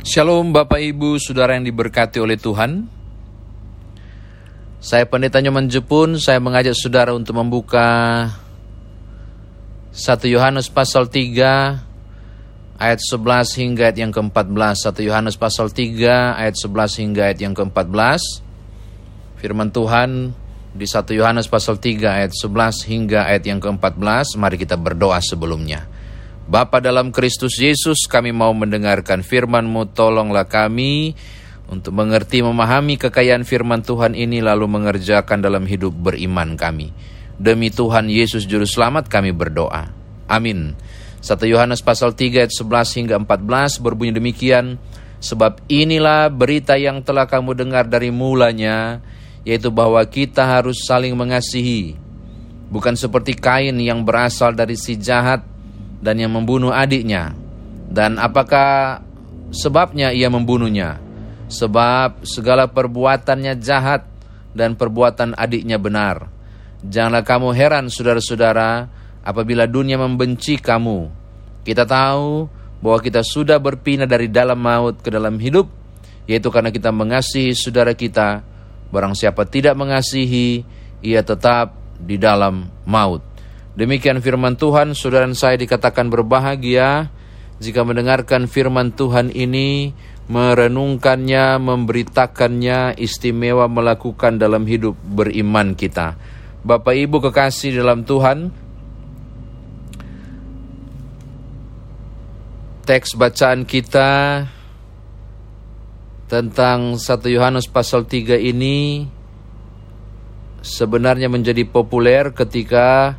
Shalom Bapak Ibu Saudara yang diberkati oleh Tuhan. Saya Pendeta Nyoman Jepun. Saya mengajak saudara untuk membuka 1 Yohanes pasal 3 Ayat 11 hingga ayat yang ke-14 1 Yohanes pasal 3 ayat 11 hingga ayat yang ke-14 Firman Tuhan di 1 Yohanes pasal 3 ayat 11 hingga ayat yang ke-14 Mari kita berdoa sebelumnya Bapa dalam Kristus Yesus, kami mau mendengarkan firman-Mu, tolonglah kami untuk mengerti, memahami kekayaan firman Tuhan ini, lalu mengerjakan dalam hidup beriman kami. Demi Tuhan Yesus Juru Selamat kami berdoa. Amin. 1 Yohanes pasal 3 ayat 11 hingga 14 berbunyi demikian, Sebab inilah berita yang telah kamu dengar dari mulanya, yaitu bahwa kita harus saling mengasihi. Bukan seperti Kain yang berasal dari si jahat, dan yang membunuh adiknya. Dan apakah sebabnya ia membunuhnya? Sebab segala perbuatannya jahat dan perbuatan adiknya benar. Janganlah kamu heran saudara-saudara apabila dunia membenci kamu. Kita tahu bahwa kita sudah berpindah dari dalam maut ke dalam hidup, yaitu karena kita mengasihi saudara kita. Barang siapa tidak mengasihi, ia tetap di dalam maut. Demikian firman Tuhan, saudara saya dikatakan berbahagia jika mendengarkan firman Tuhan ini, merenungkannya, memberitakannya, istimewa melakukan dalam hidup beriman kita. Bapak Ibu kekasih dalam Tuhan, teks bacaan kita tentang 1 Yohanes pasal 3 ini sebenarnya menjadi populer ketika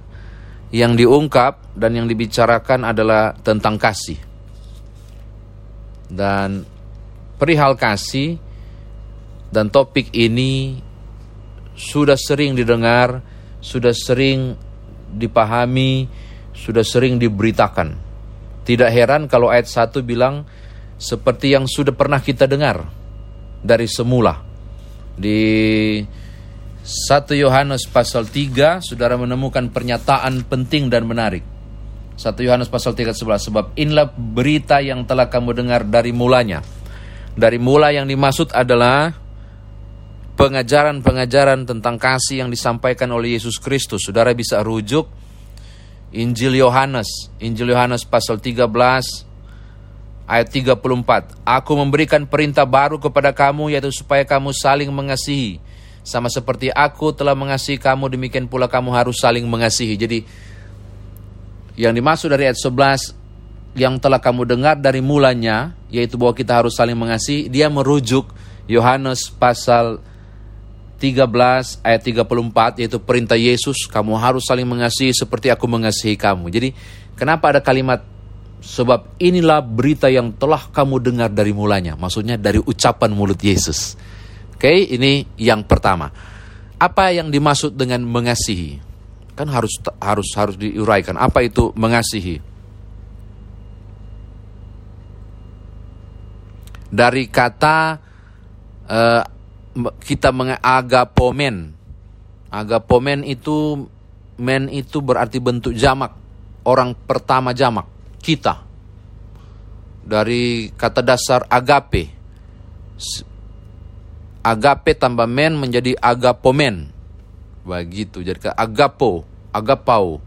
yang diungkap dan yang dibicarakan adalah tentang kasih. Dan perihal kasih dan topik ini sudah sering didengar, sudah sering dipahami, sudah sering diberitakan. Tidak heran kalau ayat 1 bilang seperti yang sudah pernah kita dengar dari semula. Di 1 Yohanes pasal 3 saudara menemukan pernyataan penting dan menarik. 1 Yohanes pasal 3 11 sebab inilah berita yang telah kamu dengar dari mulanya. Dari mula yang dimaksud adalah pengajaran-pengajaran tentang kasih yang disampaikan oleh Yesus Kristus. Saudara bisa rujuk Injil Yohanes, Injil Yohanes pasal 13 ayat 34. Aku memberikan perintah baru kepada kamu yaitu supaya kamu saling mengasihi sama seperti aku telah mengasihi kamu, demikian pula kamu harus saling mengasihi. Jadi yang dimaksud dari ayat 11 yang telah kamu dengar dari mulanya, yaitu bahwa kita harus saling mengasihi, dia merujuk Yohanes pasal 13 ayat 34 yaitu perintah Yesus, kamu harus saling mengasihi seperti aku mengasihi kamu. Jadi kenapa ada kalimat sebab inilah berita yang telah kamu dengar dari mulanya, maksudnya dari ucapan mulut Yesus. Oke, ini yang pertama. Apa yang dimaksud dengan mengasihi? Kan harus harus harus diuraikan. Apa itu mengasihi? Dari kata uh, kita mengagapomen. Agapomen itu men itu berarti bentuk jamak. Orang pertama jamak, kita. Dari kata dasar agape agape tambah men menjadi agapomen. Begitu, jadi agapo, agapau.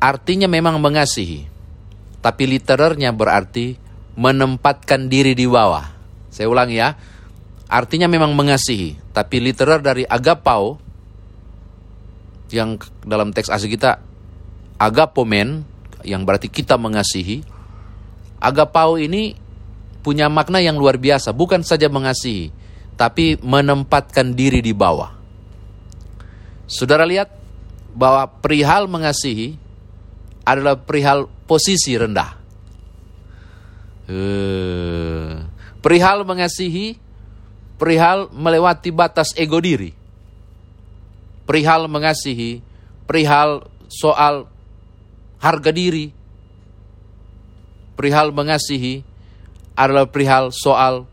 Artinya memang mengasihi. Tapi literernya berarti menempatkan diri di bawah. Saya ulang ya. Artinya memang mengasihi, tapi literer dari agapau yang dalam teks asli kita agapomen yang berarti kita mengasihi. Agapau ini punya makna yang luar biasa, bukan saja mengasihi, tapi menempatkan diri di bawah. Saudara lihat bahwa perihal mengasihi adalah perihal posisi rendah. Uh, perihal mengasihi, perihal melewati batas ego diri. Perihal mengasihi, perihal soal harga diri. Perihal mengasihi adalah perihal soal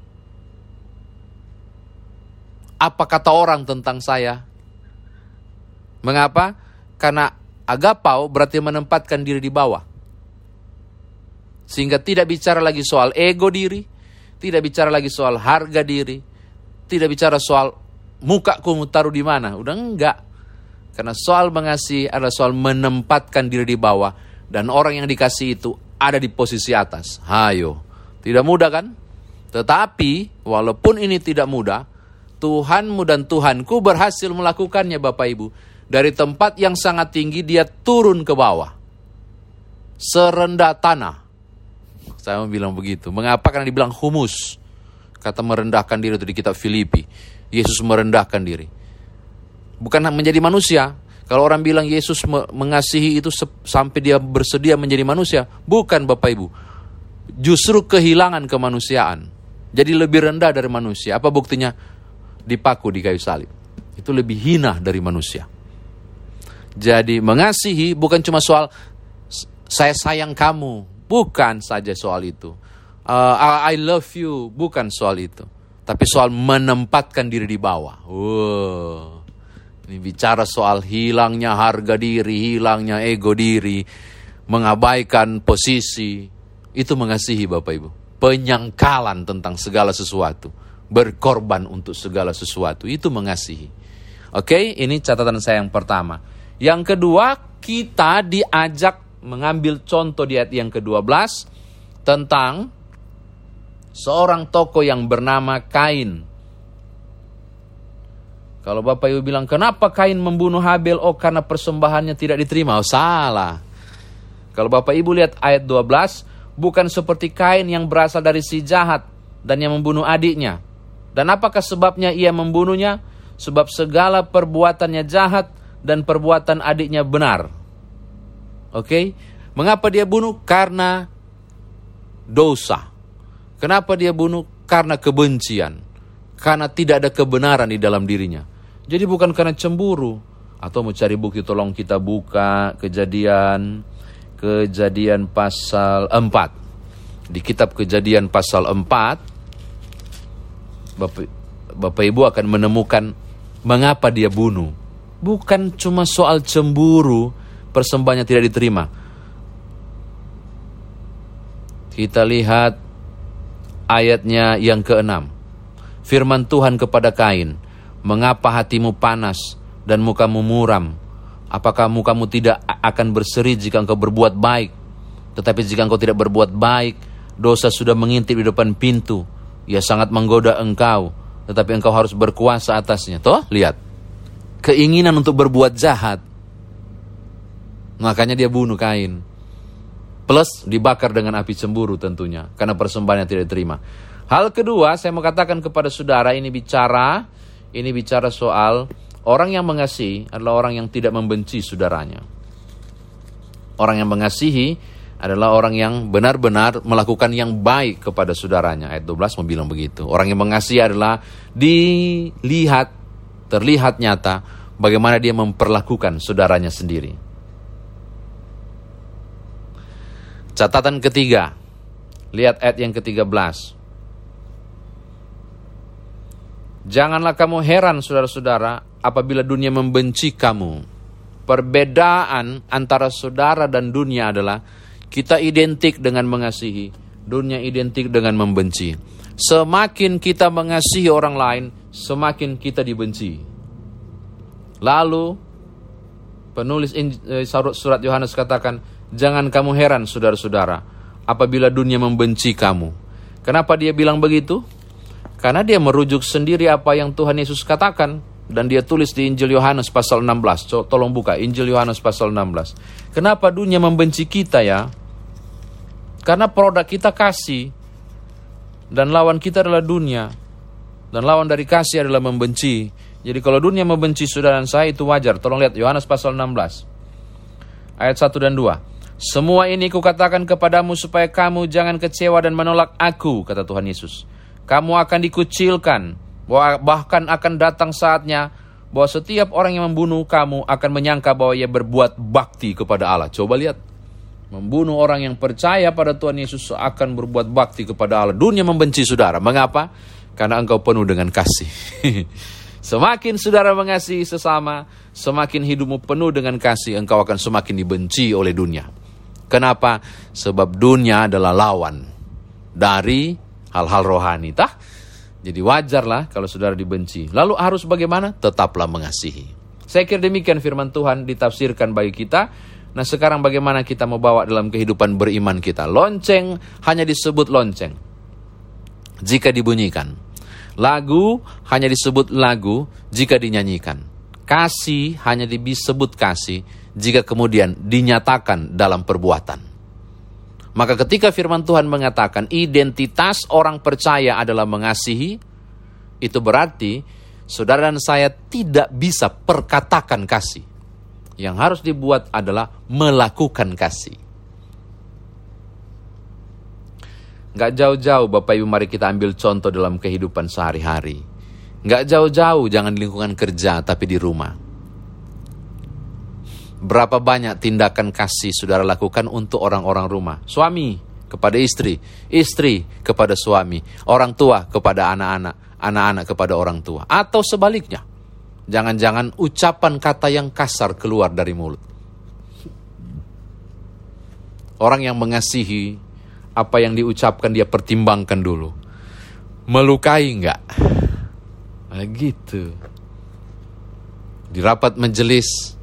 apa kata orang tentang saya. Mengapa? Karena agapau berarti menempatkan diri di bawah. Sehingga tidak bicara lagi soal ego diri, Tidak bicara lagi soal harga diri. Tidak bicara soal muka ku taruh di mana. Udah enggak. Karena soal mengasihi adalah soal menempatkan diri di bawah. Dan orang yang dikasih itu ada di posisi atas. Hayo. Tidak mudah kan? Tetapi walaupun ini tidak mudah, Tuhanmu dan Tuhanku berhasil melakukannya Bapak Ibu. Dari tempat yang sangat tinggi dia turun ke bawah. Serendah tanah. Saya mau bilang begitu. Mengapa? Karena dibilang humus. Kata merendahkan diri itu di kitab Filipi. Yesus merendahkan diri. Bukan menjadi manusia. Kalau orang bilang Yesus mengasihi itu sampai dia bersedia menjadi manusia. Bukan Bapak Ibu. Justru kehilangan kemanusiaan. Jadi lebih rendah dari manusia. Apa buktinya? Dipaku di kayu salib. Itu lebih hina dari manusia. Jadi mengasihi bukan cuma soal saya sayang kamu, Bukan saja soal itu. Uh, I love you, bukan soal itu. Tapi soal menempatkan diri di bawah. Wow. Ini bicara soal hilangnya harga diri, hilangnya ego diri, mengabaikan posisi. Itu mengasihi Bapak Ibu. Penyangkalan tentang segala sesuatu. Berkorban untuk segala sesuatu. Itu mengasihi. Oke, ini catatan saya yang pertama. Yang kedua, kita diajak mengambil contoh di ayat yang ke-12 tentang seorang tokoh yang bernama Kain. Kalau Bapak Ibu bilang, kenapa Kain membunuh Habel? Oh, karena persembahannya tidak diterima. Oh, salah. Kalau Bapak Ibu lihat ayat 12, bukan seperti Kain yang berasal dari si jahat dan yang membunuh adiknya. Dan apakah sebabnya ia membunuhnya? Sebab segala perbuatannya jahat dan perbuatan adiknya benar. Oke, okay? mengapa dia bunuh? Karena dosa. Kenapa dia bunuh? Karena kebencian. Karena tidak ada kebenaran di dalam dirinya. Jadi bukan karena cemburu atau mau cari bukti tolong kita buka kejadian kejadian pasal 4. Di kitab kejadian pasal 4 Bapak, Bapak Ibu akan menemukan mengapa dia bunuh. Bukan cuma soal cemburu, persembahannya tidak diterima. Kita lihat ayatnya yang keenam. Firman Tuhan kepada Kain, "Mengapa hatimu panas dan mukamu muram? Apakah mukamu tidak akan berseri jika engkau berbuat baik? Tetapi jika engkau tidak berbuat baik, dosa sudah mengintip di depan pintu. Ia sangat menggoda engkau, tetapi engkau harus berkuasa atasnya." Toh, lihat. Keinginan untuk berbuat jahat Makanya dia bunuh Kain. Plus dibakar dengan api cemburu tentunya. Karena persembahannya tidak diterima. Hal kedua saya mau katakan kepada saudara ini bicara. Ini bicara soal orang yang mengasihi adalah orang yang tidak membenci saudaranya. Orang yang mengasihi adalah orang yang benar-benar melakukan yang baik kepada saudaranya. Ayat 12 mau bilang begitu. Orang yang mengasihi adalah dilihat, terlihat nyata bagaimana dia memperlakukan saudaranya sendiri. Catatan ketiga. Lihat ayat yang ke-13. Janganlah kamu heran saudara-saudara apabila dunia membenci kamu. Perbedaan antara saudara dan dunia adalah kita identik dengan mengasihi, dunia identik dengan membenci. Semakin kita mengasihi orang lain, semakin kita dibenci. Lalu penulis eh, surat Yohanes katakan, Jangan kamu heran saudara-saudara apabila dunia membenci kamu. Kenapa dia bilang begitu? Karena dia merujuk sendiri apa yang Tuhan Yesus katakan dan dia tulis di Injil Yohanes pasal 16. Tolong buka Injil Yohanes pasal 16. Kenapa dunia membenci kita ya? Karena produk kita kasih dan lawan kita adalah dunia. Dan lawan dari kasih adalah membenci. Jadi kalau dunia membenci saudara dan saya itu wajar. Tolong lihat Yohanes pasal 16. Ayat 1 dan 2. Semua ini kukatakan kepadamu supaya kamu jangan kecewa dan menolak aku, kata Tuhan Yesus. Kamu akan dikucilkan, bahkan akan datang saatnya bahwa setiap orang yang membunuh kamu akan menyangka bahwa ia berbuat bakti kepada Allah. Coba lihat. Membunuh orang yang percaya pada Tuhan Yesus akan berbuat bakti kepada Allah. Dunia membenci saudara. Mengapa? Karena engkau penuh dengan kasih. semakin saudara mengasihi sesama, semakin hidupmu penuh dengan kasih, engkau akan semakin dibenci oleh dunia. Kenapa? Sebab dunia adalah lawan dari hal-hal rohani, tah? Jadi wajarlah kalau saudara dibenci. Lalu harus bagaimana? Tetaplah mengasihi. Saya kira demikian firman Tuhan ditafsirkan bagi kita. Nah sekarang bagaimana kita mau bawa dalam kehidupan beriman kita? Lonceng hanya disebut lonceng. Jika dibunyikan. Lagu hanya disebut lagu jika dinyanyikan. Kasih hanya disebut kasih jika kemudian dinyatakan dalam perbuatan. Maka ketika firman Tuhan mengatakan identitas orang percaya adalah mengasihi, itu berarti saudara dan saya tidak bisa perkatakan kasih. Yang harus dibuat adalah melakukan kasih. Nggak jauh-jauh Bapak Ibu mari kita ambil contoh dalam kehidupan sehari-hari. Nggak jauh-jauh jangan di lingkungan kerja tapi di rumah. Berapa banyak tindakan kasih saudara lakukan untuk orang-orang rumah. Suami kepada istri, istri kepada suami, orang tua kepada anak-anak, anak-anak kepada orang tua. Atau sebaliknya. Jangan-jangan ucapan kata yang kasar keluar dari mulut. Orang yang mengasihi apa yang diucapkan dia pertimbangkan dulu. Melukai enggak? Nah, gitu. Di rapat majelis,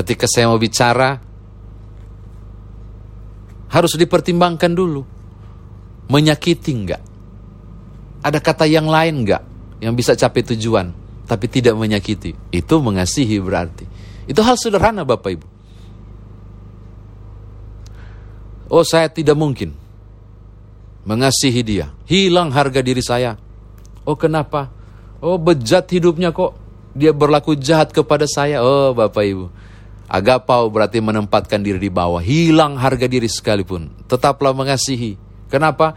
ketika saya mau bicara, harus dipertimbangkan dulu. Menyakiti enggak? Ada kata yang lain enggak yang bisa capai tujuan, tapi tidak menyakiti? Itu mengasihi berarti. Itu hal sederhana Bapak Ibu. Oh saya tidak mungkin mengasihi dia. Hilang harga diri saya. Oh kenapa? Oh bejat hidupnya kok. Dia berlaku jahat kepada saya. Oh Bapak Ibu. Agapau berarti menempatkan diri di bawah. Hilang harga diri sekalipun. Tetaplah mengasihi. Kenapa?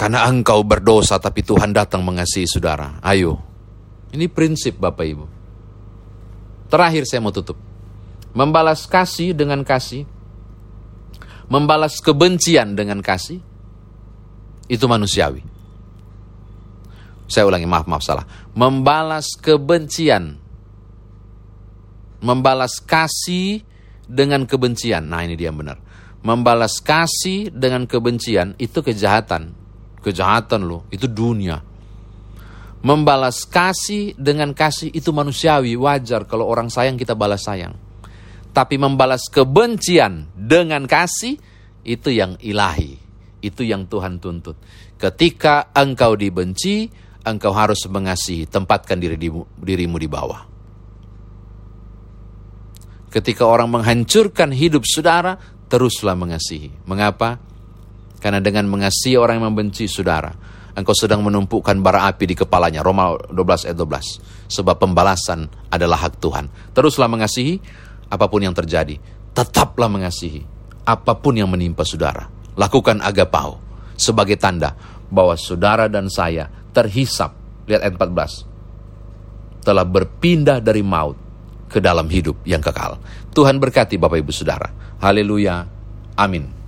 Karena engkau berdosa tapi Tuhan datang mengasihi saudara. Ayo. Ini prinsip Bapak Ibu. Terakhir saya mau tutup. Membalas kasih dengan kasih membalas kebencian dengan kasih, itu manusiawi. Saya ulangi, maaf, maaf, salah. Membalas kebencian, membalas kasih dengan kebencian. Nah ini dia yang benar. Membalas kasih dengan kebencian itu kejahatan. Kejahatan loh, itu dunia. Membalas kasih dengan kasih itu manusiawi, wajar kalau orang sayang kita balas sayang tapi membalas kebencian dengan kasih itu yang ilahi, itu yang Tuhan tuntut. Ketika engkau dibenci, engkau harus mengasihi, tempatkan diri dirimu di bawah. Ketika orang menghancurkan hidup saudara, teruslah mengasihi. Mengapa? Karena dengan mengasihi orang yang membenci saudara, engkau sedang menumpukan bara api di kepalanya. Roma 12 ayat 12. Sebab pembalasan adalah hak Tuhan. Teruslah mengasihi, apa pun yang terjadi, tetaplah mengasihi apa pun yang menimpa saudara. Lakukan agapau sebagai tanda bahwa saudara dan saya terhisap. Lihat ayat 14. Telah berpindah dari maut ke dalam hidup yang kekal. Tuhan berkati Bapak Ibu Saudara. Haleluya. Amin.